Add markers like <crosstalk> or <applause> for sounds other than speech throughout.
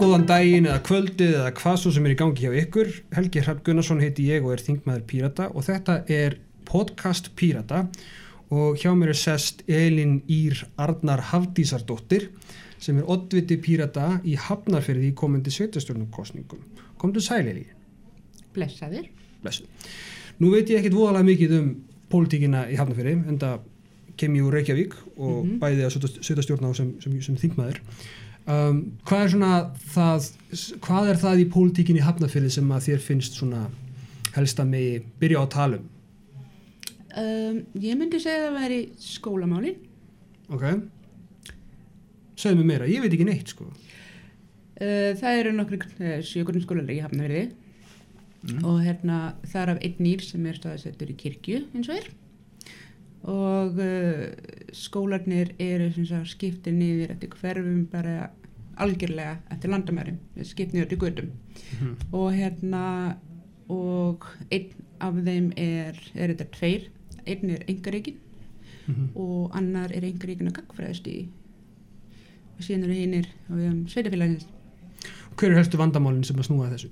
góðan daginn eða kvöldið eða hvað svo sem er í gangi hjá ykkur. Helgi Hrapp Gunnarsson heiti ég og er þingmaður Pírata og þetta er podcast Pírata og hjá mér er sest Elin Ír Arnar Hafdísardóttir sem er oddviti Pírata í Hafnarferði í komandi sveitastjórnumkostningum. Komdu sæl Elin. Blessaður. Blessu. Nú veit ég ekkit voðalega mikið um pólitíkina í Hafnarferði en það kem ég úr Reykjavík og Mhm. bæði að sveitastjórna á sem, sem, sem þingmaður. Um, hvað er svona það, hvað er það í pólitíkinni í Hafnarfirði sem að þér finnst svona helst að megi byrja á tala um? Ég myndi segja að það væri skólamálin. Ok? Segðu mig meira, ég veit ekki neitt sko. Uh, það eru nokkru uh, sjökurinn skólalega í Hafnafjörði og hérna það er af einn nýr sem er staðsettur í kirkju eins og er og uh, skólarnir eru skiptir niður eftir hverfum bara algjörlega eftir landamærum, skipt niður til gödum Mhm. og hérna og einn af þeim er, er þetta tveir einn er engareikin Mhm. og annar er engareikin að gagfræðast í og síðan eru hinnir og við hefum sveitafélagins Hver er helstu vandamálinn sem að snúa þessu?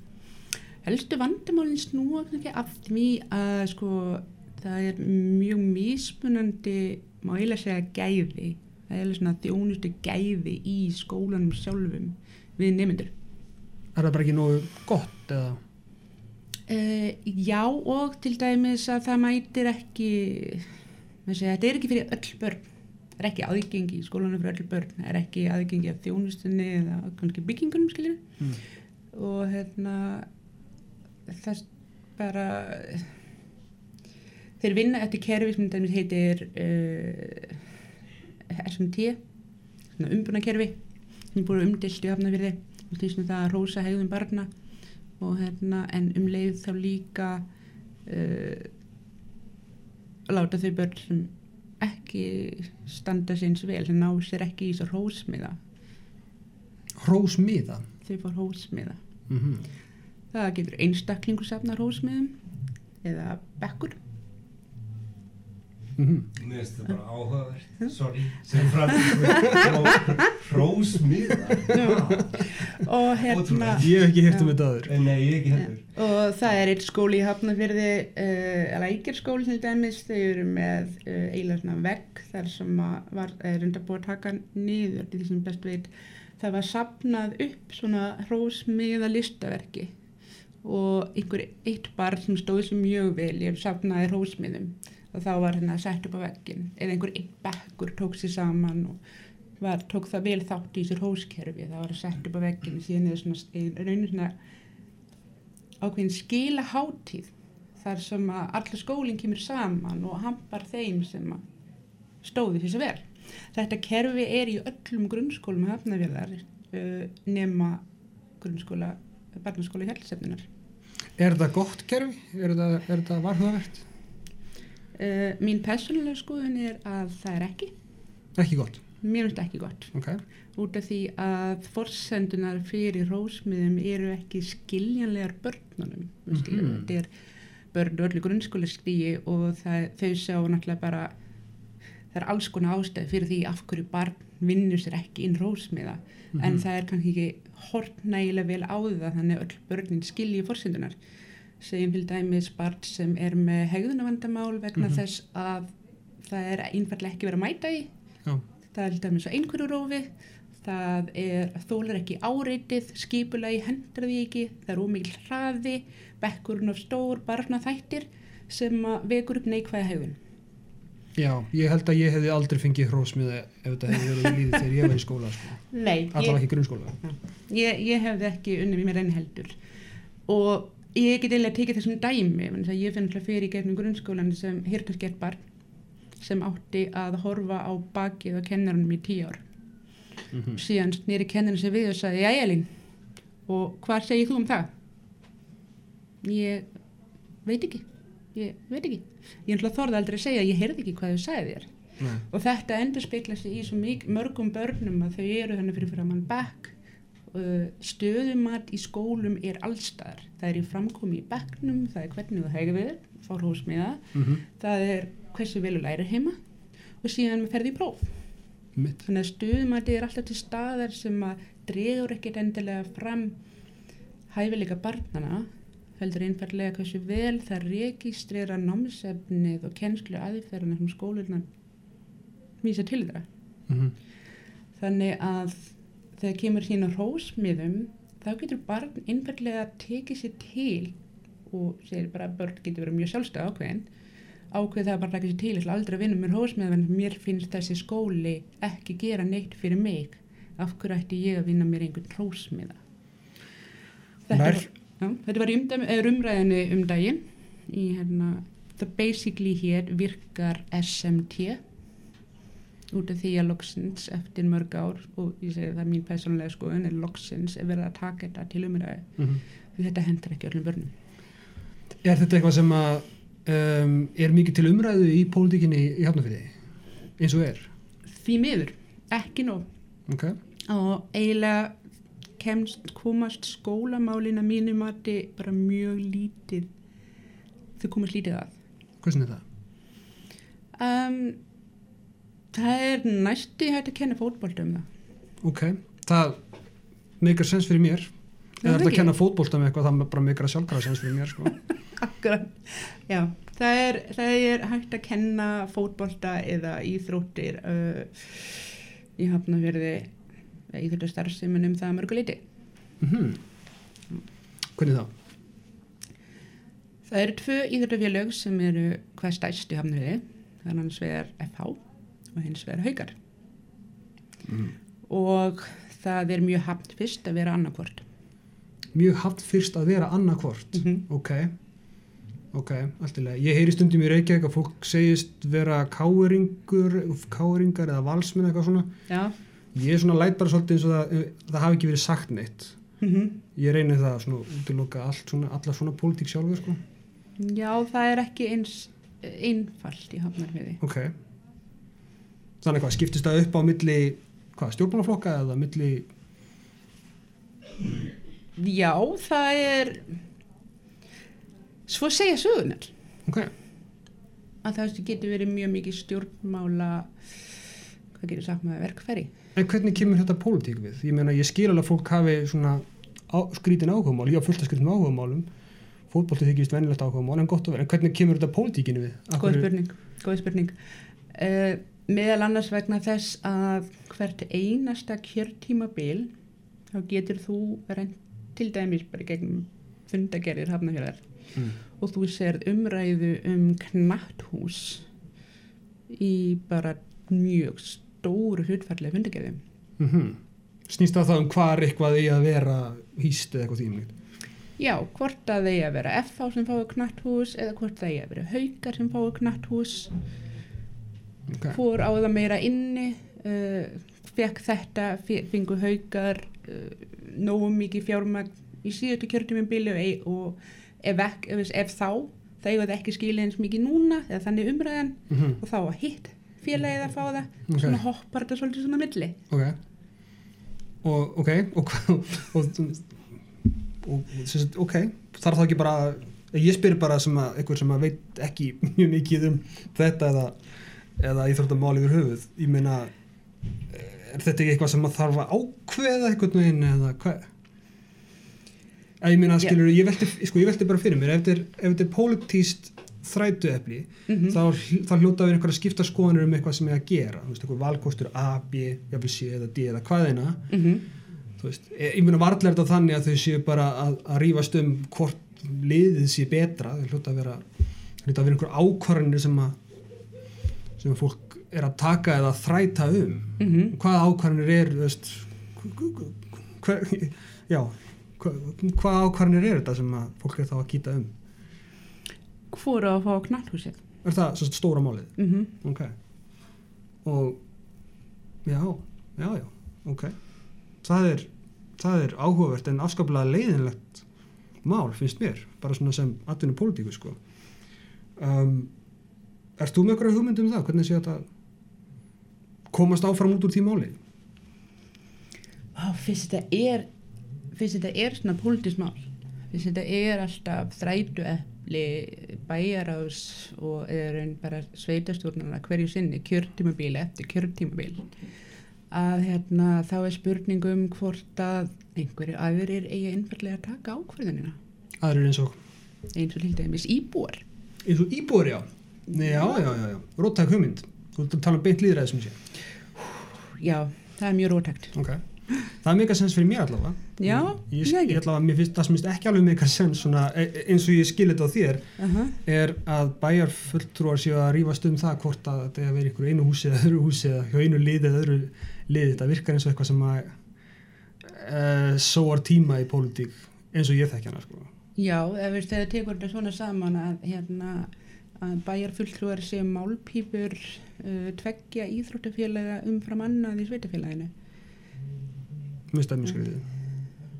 helstu vandamálinn snúa af því að sko það er mjög mismunandi má eiginlega segja gæði er alveg svona þjónustu gæði í skólanum sjálfum við nemyndur Er það bara ekki nógu gott eða? Uh, já og til dæmis að það mætir ekki segja, þetta er ekki fyrir öll börn það er ekki aðgengi í skólanum fyrir öll börn það er ekki aðgengi af þjónustunni eða kannski byggingunum skiljið Mm. og hérna það bara þeir vinna eftir kerfi sem heitir uh, SMT svona umbúnakerfi sem er búin umdilt í hafnafyrði og því sem það að rósa hegðum barna. Og hérna en um leið þá líka uh, láta þau börn sem ekki standa sinns vel sem ná sér ekki í svo rósmiða Hrósmiða? þau fór rósmiða Mm það getur einstaklingur safna rósmiðum eða bekkur. -hmm. Mér finnst þetta bara áhugavert, sorry, sem framtíð <laughs> hrósmiða. og hérna. Ég hef ekki heyrt um þetta aður. Nei, ég ekki heldur. og það er eitt skóli í Hafnarfyrði uh, lækjarskóli til dæmis. Þau eru með uh, eiginlega vegg þar sem að var er enda búið að taka niður til því sem best veit. Það var sapnað upp svona hrósmiða listaverki og einhver eitt barn sem stóð sem mjög vel ég sapnaði hrósmiðum og þá var hérna sett upp á veggin eða einhver einn bekkur tók sér saman og var, tók það vel þátt í sér hóskerfi það var sett upp á veggin síðan er ein- raunir svona ákveðin skila hátíð þar sem að allir skólinn kemur saman og hampar þeim sem stóði því sem vel. Þetta kerfi er í öllum grunnskólum hafnavélar uh, nema grunnskóla, barnaskóla hjálpsefninar. Er þetta gott kerfi? Er er þetta varhugavert? Uh, mín persónulega skoðun er að það er ekki. Ekki gott. Mér finnst ekki gott. Ok. Út af því að forsendunar fyrir rósmiðum eru ekki skiljanlegar börnunum. Mm Mhm. Þetta er börn öllu grunnskóla stíi og það, þau sjá náttúrulega bara það er alls konar ástæði fyrir því af hverju barn vinnur sér ekki inn rósmiða en Mhm. það er kannski ekki hort nægilega vel á það þannig að öll börnin skilji forsendunar segjum til dæmis barn sem er með hegðunavandamál vegna Mhm. þess að það er einfallega ekki verið að mæta í Já. það er til dæmis á einhverju rófi það er þólar ekki áreitið skipulagi hendur því ekki það er ómikil hraði bekkurinn of stór, barna þættir sem vekur upp neikvæða hegðun Já, ég held að ég hefði aldrei fengið hrósmiða ef þetta hefði verið í líði þegar ég var í skóla sko. Nei, ég, ekki grunnskóla. ég, ég hefði ekki unnið mér enn heldur og ég get eiginlega tekið þessum dæmi ég finn alltaf fyrir í gegnum grunnskólan sem hirtarskert barn sem átti að horfa á bakið á kennarunum í tíu ár. Mm síðan snýri kennarinn sem við og sagði, já Elín og hvað segir þú um það? Ég veit ekki ég veit ekki, ég ætla að þorða aldrei að segja ég heyrði ekki hvað þau sagði þér. Nei. og þetta endur speikla sig í svo mörgum börnum að þau eru þannig fyrir fyrir að mann bekk stöðumat í skólum er allstaðar það er í framkomi í bekknum það er hvernig þú hegður við fár húsmiða. Mm það er hversu vel þú lærir heima og síðan ferði í próf. Mitt Þannig að stuðmæti er alltaf til staðar sem að dregur ekkert endilega fram hæfileika barnana heldur einfallega hversu vel það registrera námsefnið og kennslu aðferðina sem skólunar vísa til það. mm Þannig að þegar kemur á hrósmiðum þá getur barn einfallega tekið sér til og segir bara að börn getur verið mjög sjálfstæð ákveðin ákveð það bara að taka sér til ég ætla aldrei að vinna með hrósmiðum en mér finnst þessi skóli ekki gera neitt fyrir mig. Af hverju ætti ég að vinna mér einhvern hrósmiða? Þetta, þetta var umdæmi- umræðinni um daginn í hérna það basically hér virkar SMT út af því að loksins eftir mörg ár og ég segi það er mín personlega skoðun er loksins er verið að taka þetta til umræði -hmm. því þetta hendur ekki öllum börnum Er þetta eitthvað sem að um, er mikið til umræðu í pólitíkinni í Hafnarfirði eins og er? því miður, ekki nóg Ok, og eiginlega kemst komast skólamálin að mínu mati bara mjög lítið þau komast lítið að hversin er það? um, það er næstu hægt að kenna fótbolta um það Ok, það meikar sens fyrir mér eða þetta að kenna fótbolta með eitthvað það bara meikar að sjálfkrafa sens fyrir mér sko. <laughs> Akkurat, já, það er, það er hægt að kenna fótbolta eða íþróttir uh, í hafnafjörði íþróttar starfsemin um það að mörgu leiti. mm Hvernig þá? Það eru tvö íþróttafélög sem eru hvað stæst í hafnafjörði, það er hans vegar FH og hins vegar Haukar Mm. og það er mjög hafnt fyrst að vera annarkvort. Mjög haft fyrst að vera annarkvort Mm -hmm. Ok, ok, allt í leið Ég heyri stundum í Reykjavík að fólk segist vera káeringur káeringar eða valsmenn eitthvað svona Já, Ég er svona læt bara svolítið eins og það, það hafi ekki verið sagt neitt mm Ég reyni það svona útiloka allt svona, alla svona pólitík sjálfur sko. já, það er ekki eins einfalt í hafnafjörði. Ok Þannig hvað, skiptist það upp á milli hvað, stjórnmálaflokka eða milli Já, það er svo segja sögunar Ok, að það getur verið mjög mikið stjórnmála hvað getur sagt með verkfæri en hvernig kemur þetta pólitík við? Ég meina, ég skil alveg að fólk hafi svona á, skrítin áhugamál, ég á fullt að skrítin áhugamálum fótbolti þykist venjulegt áhugamál en gott og vel, en hvernig kemur þetta pólitíkinu við? Góð spurning, góð spurning. Uh, meðal annars vegna þess að hvert einasta kjörtímabil þá getur þú reynd til dæmis bara gegnum fundagerðir hafnafjörðar Mm. og þú serð umræðu um knatthús í bara mjög stóru hlutfærlega fundagerðum Mm Snýst það þá um hvar eitthvað í að vera hýst eða eitthvað þýmlíkt? Já, hvort að þeir að vera FH sem fái knatthús eða hvort að þeir að vera haukar sem fái knatthús Okay. fór á það meira inni uh, fekk þetta fe- fengu haukar uh, nógu mikið fjármagn í síðustu kjörtumum bílu og, ef, ek, ef, ef þá það eiga það ekki skilja eins mikið núna eða þannig umræðan Mm -hmm. og þá að hitt félagið að fá það Ok. svona hoppar þetta svolítið svona milli Ok og ok og, <laughs> og, og, ok, þarf það ekki bara ég spyr bara sem að einhver sem að veit ekki <laughs> mjög mikið um þetta eða, eða íþróttamál yfir höfuð. Ég meina er þetta ekki eitthvað sem að þarf að ákveða einhvern veginn eða hvað að ég meina skilur ég velti, sko, ég velti bara fyrir mér ef þetta er, pólitíst þrætu efli Mhm. þá, hl- þá hljóta við einhverja skipta skoðanir um eitthvað sem er að gera. Þú veist, einhver valkostur A, B, C eða D eða hvaðina mm -hmm. þú veist, e- ég meina varlega er þetta þannig að þau séu bara að, að rífast um hvort liðið sé betra. Þau hljóta að vera hljóta að vera einhver ákvarðanir sem að sem fólk er að taka eða þræta um. Mhm. hvaða ákvarðanir er þú veist hver, já hva- hvaða ákvarðanir er þetta sem fólk er þá að kýta um? Fóru að fá knatthúsið er það svo stóra málið? Mm -hmm. ok. Og já, já, já, ok. Það er, það er áhugavert en afskaplega leiðinlegt mál finnst mér, bara svona sem atvinnu pólitíku sko. Um, Ert þú með eitthvað hugmynd um það? Hvernig sé þetta komast áfram út úr því máli? Fyrst þetta er fyrst þetta er svona pólitísmál fyrst þetta er alltaf þrætu afli bæjarás og er einn bara sveitastjórnarna hverju sinni kjörtímabíl eftir kjörtímabil. Að hérna þá er spurningum hvort að einhverju aðrir eigi einfallega að taka ákvörðunina. Aðrir eins og? Eins og til dæmis íbúar. Eins og íbúður já já, já, já, já, róttæk hugmynd. Þú ert að tala um beint líðræði sem sé. Já, það er mjög rótækt ok, það er mega sens fyrir mér allavega. Já, ég, ég, ekki. allavega, mér finnst það sem ekki alveg mega sens svona, e- e- eins og ég skil þetta á þér uh -huh. er að bæjarfulltrúar séu að rífast um það hvort að þetta er að vera einhverju einu húsi eða öðru húsi eða hjá einu liði eða öðru liði. Þetta virkar eins og eitthvað sem að uh, sóar tíma í pólitík eins og ég þekki hana sko. Já, ef þegar tekur þetta svona saman að, hérna, að bæjarfulltrúar séu málpípur uh, tveggja íþróttafélaga umfram annað í sveitafélaginu. stæmið skriðið,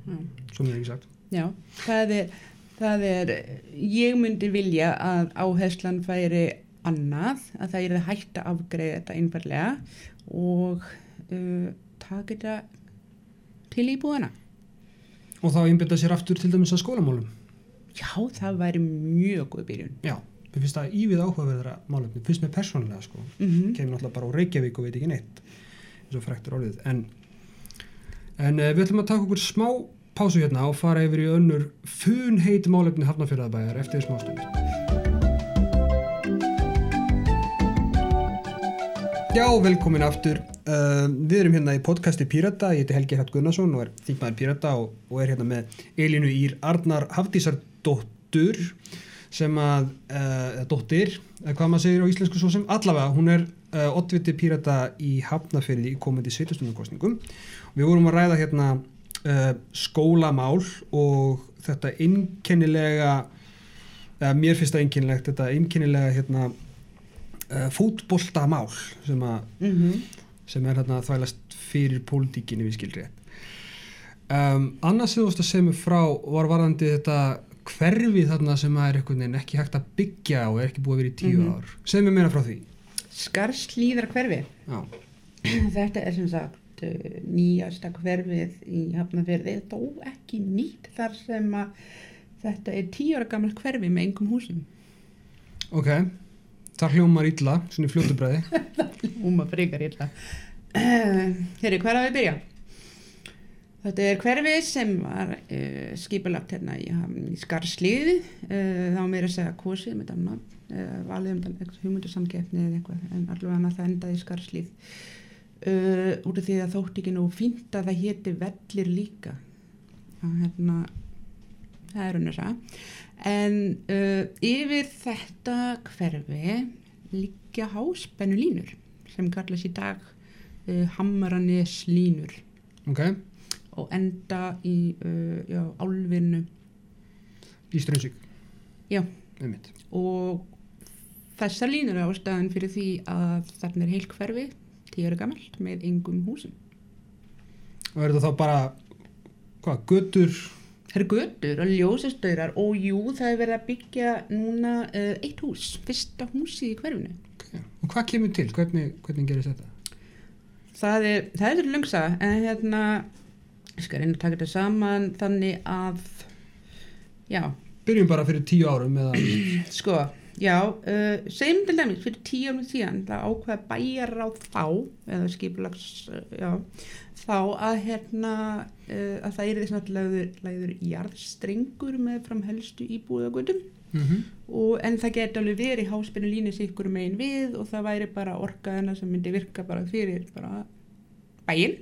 Já. svo mér ekki sagt Já, það er, það er, ég myndi vilja að áherslan færi annað, að það er að afgreða þetta einfallega og uh, taka þetta til íbúðana. og þá einbyrða sér aftur til dæmis að skólamálum Já, það væri mjög góð byrjun. já, mér finnst það ívið áhugaverðara málefni, finnst mér persónulega sko. Mm kemur náttúrulega bara á Reykjavík og veit ekki neitt eins og fræktur orðið. En, en uh, við ætlum að taka okkur smá pásu hérna og fara yfir í önnur funheit málefni hafnafjörðabæjar eftir smá stund. Já, velkomin aftur. Uh, við erum hérna í podcasti Pírata. Ég heiti Helgi Hratt Gunnarsson og er þingmaður Pírata og, og er hérna með Elínu Ír Arnar Hafdísardóttur sem að, uh, dóttir eða hvað maður segir á íslensku svo sem allavega, hún er uh, oddviti Pírata í Hafnafyrði í komandi sveitastunarkostningum við vorum að ræða hérna uh, skólamál og þetta einkennilega mér finnst það einkennilegt þetta einkennilega hérna fótboltamál sem að -hmm. sem er hérna þvælast fyrir pólitíkinni við skilri um, annars sem þú veist að segja mig frá var varðandi þetta hverfi þarna sem er ekki hægt að byggja og er ekki búið að vera í tíu Mhm. ár segja mér meira frá því Skarslíðar hverfi. Já. <clears throat> Þetta er sem sagt uh, nýjasta hverfið í Hafnarfjörði, þó ekki nýtt þar sem að þetta er tíu ára gammal hverfi með engum húsum. ok, þar hljómar illa svona í fljótubræði Úma <laughs> frekar illa. Herri, hvað er að við byrja? Þetta er hverfi sem var uh, skipulagt hérna í, í Skarslíði, uh, þá meira að segja kosið með nafn, uh, valið um þetta hugmyndasamkeppni eða eitthvað, en allavega það endaði í Skarslíð. Út af því að þótt ekki nú fínt að það héti vellir líka. Að, hérna, það er unnur það. En uh, yfir þetta hverfi liggja háspennu línur sem kallast í dag uh, Hamranes línur ok, og enda í uh, já, álfinu. Í Strömsvík Já. Einmitt. og þessar línur er ástæðan fyrir því að þarna er heil hverfi tíu ára gamalt með engum húsum. Og er þetta þá bara hvað, götur? Það eru götur og ljósastaurar og jú það er verið að byggja núna uh, eitt hús, fyrsta húsið í hverfinu. Okay. og hvað kemur til, hvernig, hvernig gerist þetta? Það er, það er löngsa en hérna ég skal reyna að taka þetta saman þannig að já, byrjum bara fyrir tíu árum eða <clears throat> sko já, uh, segjum til dæmis fyrir tíu árum síðan ákveða bæjar á þá eða skipulags uh, já, þá að hérna uh, að það er þess að lagður jarðstrengur með fram helstu íbúðagötum. Mm -hmm. og, en það geti alveg verið háspennu línu sikkur megin við og það væri bara orkaðina sem myndi virka bara fyrir bara bæinn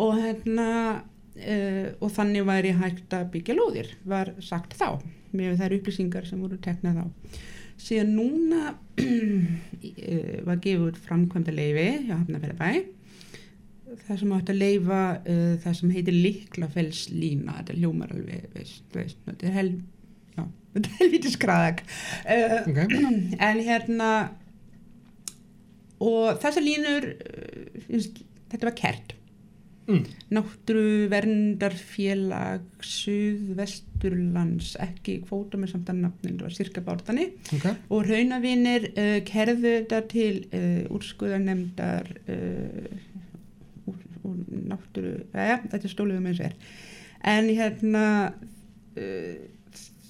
og hérna uh, og þannig væri hægt að byggja lóðir var sagt þá með þær upplýsingar sem voru teknað þá. Síðan núna <clears throat> uh, var út framkvæmda leifi hjá Hafnarferðabæ það sem átt að leifa uh, það sem heitir liklafellslína þetta hljómar alveg veist, veist, þetta er hel <laughs> er helvítið skraðak uh, ok, <clears throat> en hérna og þessar línur þetta var kert mm. náttúru verndarfélag Suðvesturlands ekki kvóta með samt að nafnin var cirka bártani ok og raunavinir uh, kerðu þetta til uh, úrskuðarnemdar uh, úr, úr náttúru ja, þetta er stóluðum eins og er en hérna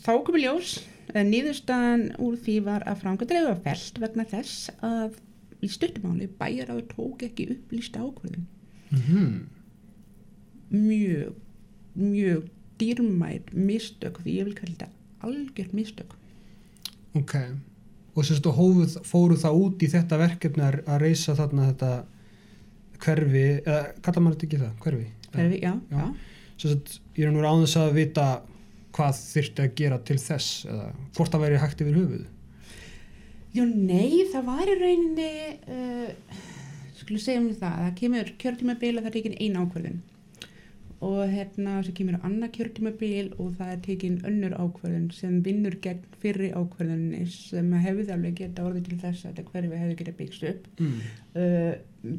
þá komið ljós eh, niðurstaðan úr því var að frangadreið var felt vegna þess að í stuttumáli bæjar áður tók ekki upplýst ákvörðun. Mhm. Mjög, mjög dýrmæt mistök, því ég vil kalla þetta algjört mistök. ok og og hófuð, fóru það út í þetta verkefni að, reysa þarna þetta hverfi, eða kallar maður þetta ekki það, hverfi Hverfi, já, Já. já. sagt, ég er nú áðins að vita hvað þyrfti að gera til þess eða hvort það væri hægt yfir höfuð Jú, nei, það var í rauninni, uh, skulle segja um það, það kemur kjörtímabil og það er tekin eina ákvörðun og hérna svo kemur annað kjörtímabil og það er tekin önnur ákvörðun sem vinnur gegn fyrri ákvörðunni sem hefði alveg geta orðið til þess að hverfi hefði geta byggst upp. mm. Uh,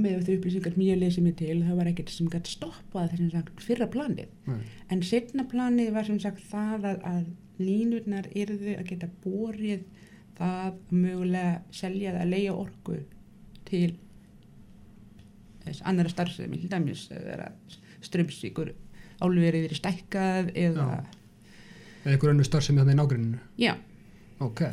með þau upplýsingar mjög lesið mér til, það var ekkert sem gætt stoppað þessum sagt fyrra planið. Nei. En setna planið var sem sagt það að, að línurnar yrðu að geta borið það að mögulega selja eða leia orku til þess annara starfsemi, til dæmis eða strömsvíkur álverið er stækkað eða, eða einhver önnur starf sem er þannig í nágruninu já, ok.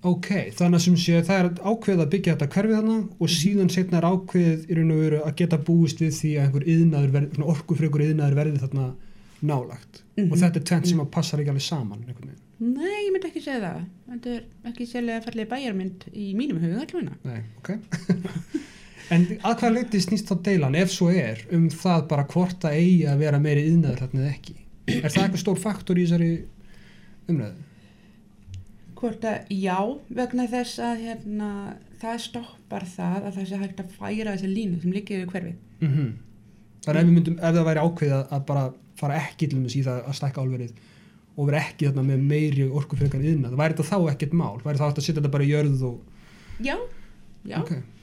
Ok, þannig sem sé það er ákveðið að byggja þetta hverfið þarna og síðan setna er ákveðið í raun og veru að geta búist við því að einhver yðnaður orkufrekur yðnaður verði þarna nálagt Mhm. og þetta er tvent sem að passar ekki alveg saman nei, ég myndi ekki segja það. Þetta er ekki sérlega fallið bæjarmynd í mínum huga allavega. Nei, ok <laughs> en að hvað leiti snýst þá deilan ef svo er um það bara hvort það eigi að vera meiri yðnaður þarna eða ekki er það eitthvað stór faktor í þessari umræðu? Hvort að já, vegna þess að hérna, það stoppar það að það sé hægt að færa þessi línu sem liggir við hverfið. Mm Þannig ef, við myndum, ef það væri ákveðið að, að bara fara ekki til þess í það að stækka álverið og vera ekki þarna með meiri orkufrekan yðnað, væri þetta þá ekkert mál? Væri það hægt að setja þetta bara í jörð og... Já, já. Ok, þá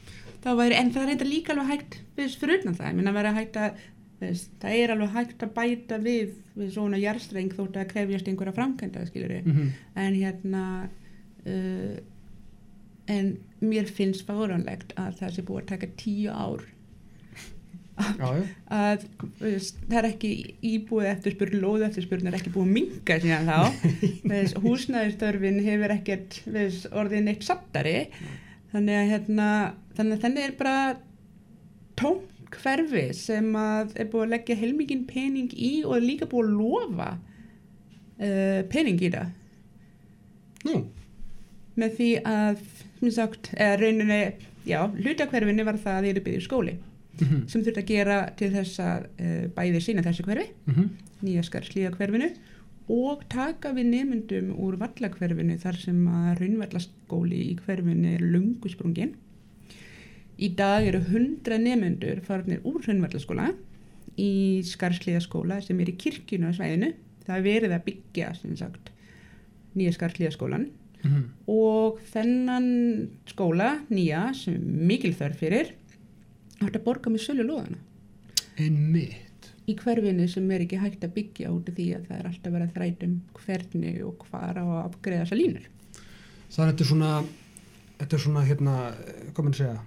væri, en það er þetta líka alveg hægt við fyrir utan það, ég minna að vera hægt að þess, það er alveg hægt að bæta við við svona jarstreng þótt að krefjast einhverja framkvæmda, skiljur við mm en hérna uh, en mér finnst fáránlegt að það sé búið að taka tíu ár já, já, að veist, það er ekki íbúið eftirspurn, lóð eftirspurn er ekki búið að minga síðan þá. <laughs> Húsnæðistörfin hefur ekkert veist, orðið neitt sattari þannig að hérna þannig að þannig er bara tóm hverfi sem að er búið að leggja heilmikinn pening í og er líka búið að lofa uh, pening í það nú, með því að sem sagt, eða rauninni já, hlutakverfinni var það að þeir eru byggðið skóli mm sem þurft að gera til þess að uh, bæði sína þessu hverfi, -hmm. nýja skarslíða hverfinu og taka við nemyndum úr vallakverfinu þar sem að raunvallaskóli í hverfinu er lungu sprungin. Í dag eru 100 nemyndur farnir úr raunvallaskóla í skarslíðaskóla sem er í kirkjunu á svæðinu. Það er verið að byggja sagt nýja skarslíðaskólan Mm og þennan skóla nýja sem mikil þörf fyrir átt að borga með sölu lóðana einmitt. Í hverfinu sem er ekki hægt að byggja út af því að það er alltaf verið að þrætum hvernig og hvar á að afgreða þessa línur. það er þetta svona þetta er svona hérna, hvað maður segja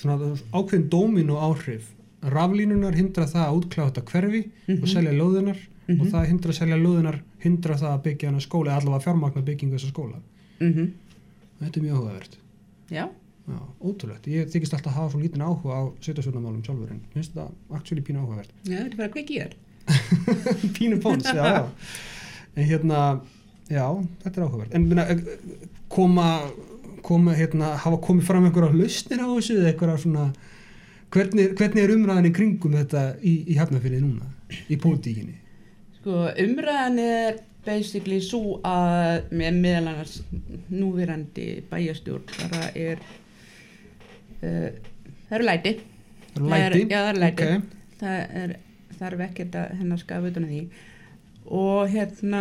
svona ákveðin dómin og áhrif raflínunar hindra það að útkláða þetta hverfi og selja lóðunar og það hindra að selja lóðunar hindra það að byggja hana skóla eða allavega fjármagna byggingu þessa skóla Mm -hmm. þetta er mjög áhugavert Já, Já, ótrúlegt. Ég þykist alltaf að hafa svo lítinn áhuga á setjastjórnarmálum sjálfur en finnst þetta actually pínu áhugavert. já, þetta er bara að kveiki í þér. pínu pons, já, já. En hérna, já, þetta er áhugavert. En minna, koma, koma, hérna, hafa komið fram einhverja lausnir á þessu eða einhverja svona, hvernig, hvernig er umræðan í kringum þetta í, í hafnafyrði núna, í pólitíkinni? Sko, umræðan er basically svo að með meðal annars núverandi bæjastjórn bara er uh, það eru læti. Það er læti? Já, það er læti. Ok, Það er, þarf ekkert að hennar skafa utan því. Og hérna...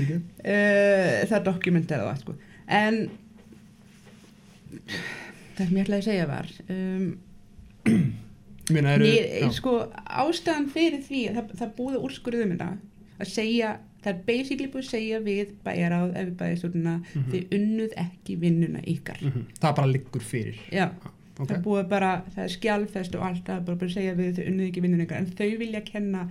uh, það dokumentar það sko. en það sem ég ætlaði að segja var um, Minna, eru, mér, sko, ástæðan fyrir því að það, það búið úrskurðum um þetta að segja, það er basically búið að segja við bæjaráð ef við bæjastjórnuna Mhm. þið unnuð ekki vinnuna ykkar Mhm, Það bara liggur fyrir. já, Ok. það er bara það er skjálfest og allt það er bara að segja við þau unnuð ekki vinnuna ykkar en þau vilja kenna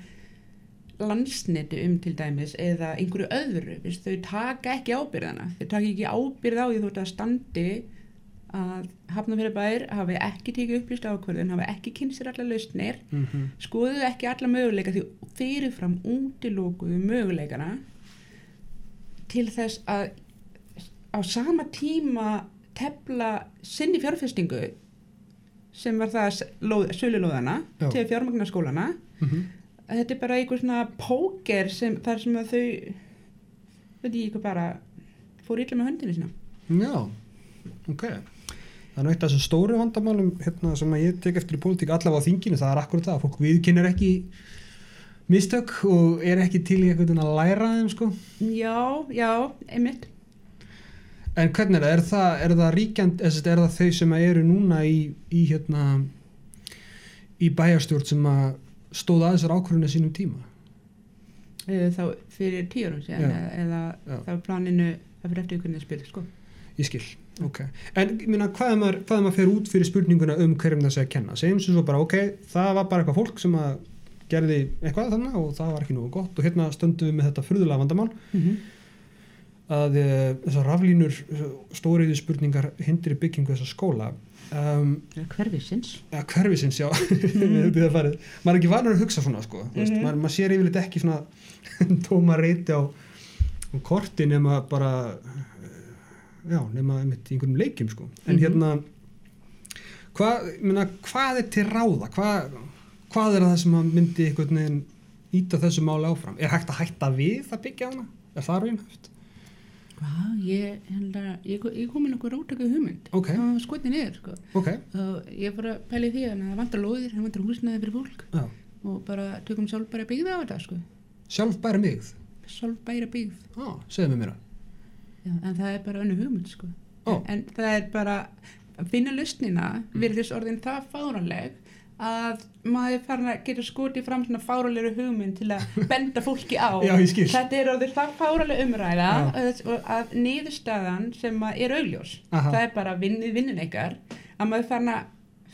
landsneti um til dæmis eða einhverju öðru, veist, þau taka ekki ábyrðana, þau taka ekki ábyrð á því þú ert að standi að Hafnarfjörður bær hafi ekki tekið upplýst ákvörðun, hafi ekki kynnt sér alla lausnir, mm -hmm. skoðuðu ekki alla möguleika því fyrirfram útilókuðu möguleikana til þess að á sama tíma tefla sinni fjárfestingu sem var það sölulóðana til fjármagna skólana Mhm. Að þetta er bara einhver svona póker sem þar sem að þau veit ég ekki bara fór illa með höndinu sína Já, ok Það er af þessum stóru vandamálum hérna, sem ég tek eftir í pólitík allavega á þinginu, það er akkurat það að fólk viðkynir ekki mistök og er ekki til í veginn að læra þeim sko. já, já, einmitt En hvernig er það? Er það, ríkjand, er það þau sem eru núna í, í hérna í bæjarstjórn sem að stóða að þessar ákvörðinu sínum tíma? Eh, þá fyrir tíu árum síðan Já. eða, Já. þá er planinu að fyrir eftir hvernig það spil sko. Ég skil, ok. En meina, hvað er maður, hvað er maður fer út fyrir spurninguna um hverjum það sé að kenna? Segjum sem svo bara, ok, það var bara eitthvað fólk sem að gerði eitthvað þannig og það var ekki nógu gott og hérna stöndum við með þetta furðulega vandamál mm -hmm. að e, þessar raflínur stóriði spurningar hindri byggingu þessa skóla um, hverfisins ja, hverfisins, já mm. <laughs> maður er ekki vanur að hugsa svona sko. mm. -hmm. maður, maður sér yfirleitt ekki svona <laughs> tóma reyti á, á korti nema bara já, nema einmitt í einhverjum leikjum sko. en Mhm. hérna hvað, meina, hvað er til ráða hvað, hvað er það sem myndi einhvern veginn íta þessu máli áfram er hægt að hætta við að byggja hana er það raunhæft? Hvað, ég, að, ég, ég kom með nokkuð rótöku hugmynd Ok. það var skotið niður sko. ok, og ég fór að pæli því að það vantar lóðir, það vantar húsnaði fyrir fólk já, og bara tökum sjálf bara byggða á þetta sko. sjálf bæra migð sjálf bæra byggð á, segðu mig mér Já, en það er bara önnu hugmynd sko. Ó. en það er bara að finna lustnina virðist orðin það fáranleg að maður farin að geta skotið fram svona fáralegur hugmynd til að <laughs> benda fólki á Já, þetta er orðið það fáraleg umræða að, að niðurstaðan sem er augljós Aha. það er bara vinnið vinnuleikar að maður farin að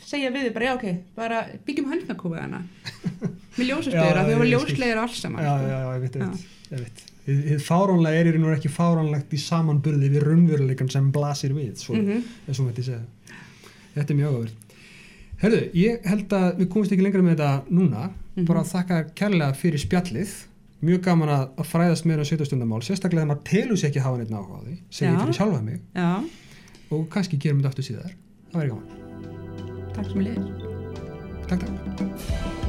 segja við bara já ok, bara byggjum handnakofa hana <laughs> með ljósastöður að þau var skil. ljóslegir alls saman já, sko. já, já, ég veit, ég veit, ég veit. Hið, hið fáránlega er í raun og ekki fáránlegt í samanburði við raunveruleikan sem blasir við, svo, Mhm. eins og mætti segja. Þetta er mjög áverð. Herðu, ég held að við komumst ekki lengra með þetta núna, Mhm. bara að þakka kærlega fyrir spjallið, mjög gaman að, að fræðast meira um sveitastundamál, sérstaklega þegar maður telur sér ekki hafa neitt náhuga á því, segir Já. fyrir sjálfa mig já, og kannski gerum við þetta aftur síðar. Það væri gaman. takk sem ég leiðir Takk, takk.